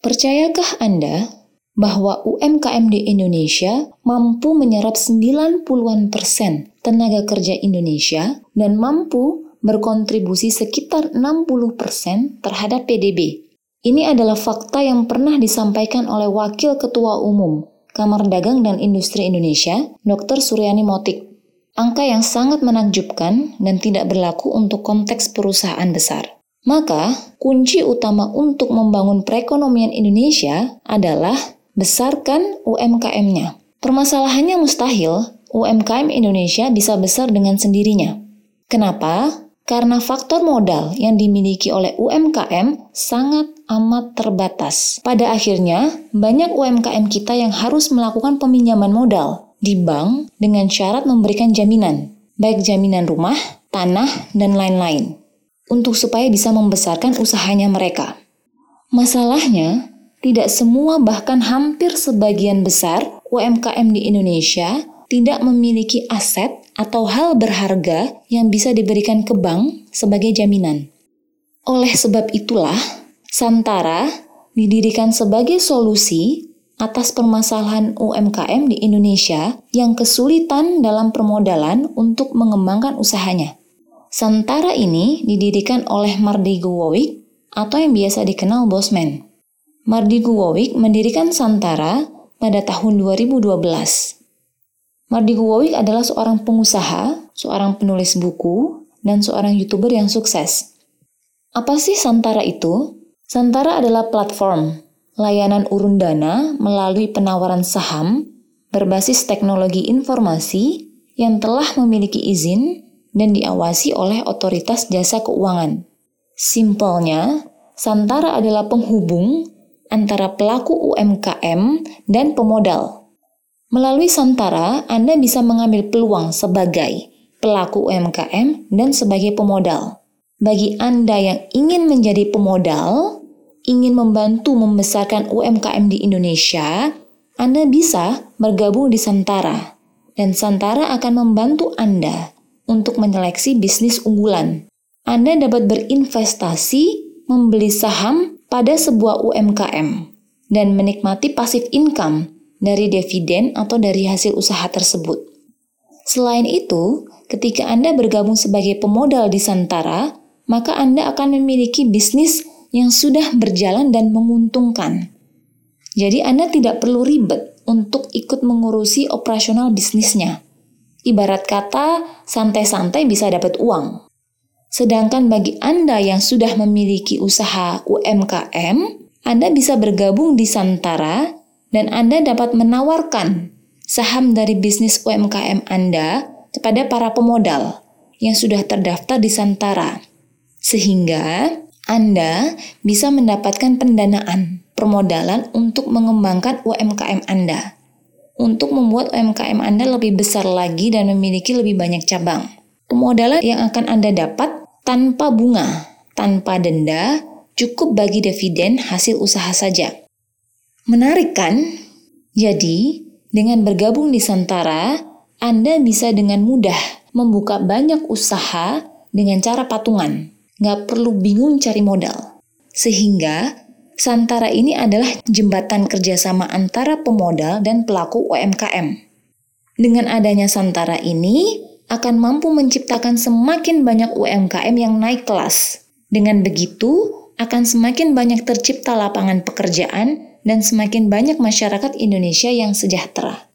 Percayakah Anda bahwa UMKM di Indonesia mampu menyerap 90-an persen tenaga kerja Indonesia dan mampu berkontribusi sekitar 60 persen terhadap PDB. Ini adalah fakta yang pernah disampaikan oleh Wakil Ketua Umum Kamar Dagang dan Industri Indonesia, Dr. Suryani Motik. Angka yang sangat menakjubkan dan tidak berlaku untuk konteks perusahaan besar. Maka, kunci utama untuk membangun perekonomian Indonesia adalah besarkan UMKM-nya. Permasalahannya mustahil, UMKM Indonesia bisa besar dengan sendirinya. Kenapa? Karena faktor modal yang dimiliki oleh UMKM sangat amat terbatas. Pada akhirnya, banyak UMKM kita yang harus melakukan peminjaman modal di bank dengan syarat memberikan jaminan, baik jaminan rumah, tanah, dan lain-lain untuk supaya bisa membesarkan usahanya mereka. Masalahnya, tidak semua bahkan hampir sebagian besar UMKM di Indonesia tidak memiliki aset atau hal berharga yang bisa diberikan ke bank sebagai jaminan. Oleh sebab itulah, Santara didirikan sebagai solusi atas permasalahan UMKM di Indonesia yang kesulitan dalam permodalan untuk mengembangkan usahanya. Santara ini didirikan oleh Mardi Guwowick atau yang biasa dikenal Bosman. Mardi Guwowick mendirikan Santara pada tahun 2012. Mardi Guwowick adalah seorang pengusaha, seorang penulis buku, dan seorang YouTuber yang sukses. Apa sih Santara itu? Santara adalah platform layanan urun dana melalui penawaran saham berbasis teknologi informasi yang telah memiliki izin dan diawasi oleh otoritas jasa keuangan. Simpelnya, Santara adalah penghubung antara pelaku UMKM dan pemodal. Melalui Santara, Anda bisa mengambil peluang sebagai pelaku UMKM dan sebagai pemodal. Bagi Anda yang ingin menjadi pemodal, ingin membantu membesarkan UMKM di Indonesia, Anda bisa bergabung di Santara. Dan Santara akan membantu Anda untuk menyeleksi bisnis unggulan. Anda dapat berinvestasi membeli saham pada sebuah UMKM dan menikmati pasif income dari dividen atau dari hasil usaha tersebut. Selain itu, ketika Anda bergabung sebagai pemodal di Santara, maka Anda akan memiliki bisnis yang sudah berjalan dan menguntungkan. Jadi Anda tidak perlu ribet untuk ikut mengurusi operasional bisnisnya. Ibarat kata, santai-santai bisa dapat uang. Sedangkan bagi Anda yang sudah memiliki usaha UMKM, Anda bisa bergabung di Santara dan Anda dapat menawarkan saham dari bisnis UMKM Anda kepada para pemodal yang sudah terdaftar di Santara. Sehingga Anda bisa mendapatkan pendanaan permodalan untuk mengembangkan UMKM Anda untuk membuat UMKM Anda lebih besar lagi dan memiliki lebih banyak cabang. Pemodalan yang akan Anda dapat tanpa bunga, tanpa denda, cukup bagi dividen hasil usaha saja. Menarik kan? Jadi, dengan bergabung di Santara, Anda bisa dengan mudah membuka banyak usaha dengan cara patungan. Nggak perlu bingung cari modal. Sehingga Santara ini adalah jembatan kerjasama antara pemodal dan pelaku UMKM. Dengan adanya Santara ini, akan mampu menciptakan semakin banyak UMKM yang naik kelas. Dengan begitu, akan semakin banyak tercipta lapangan pekerjaan dan semakin banyak masyarakat Indonesia yang sejahtera.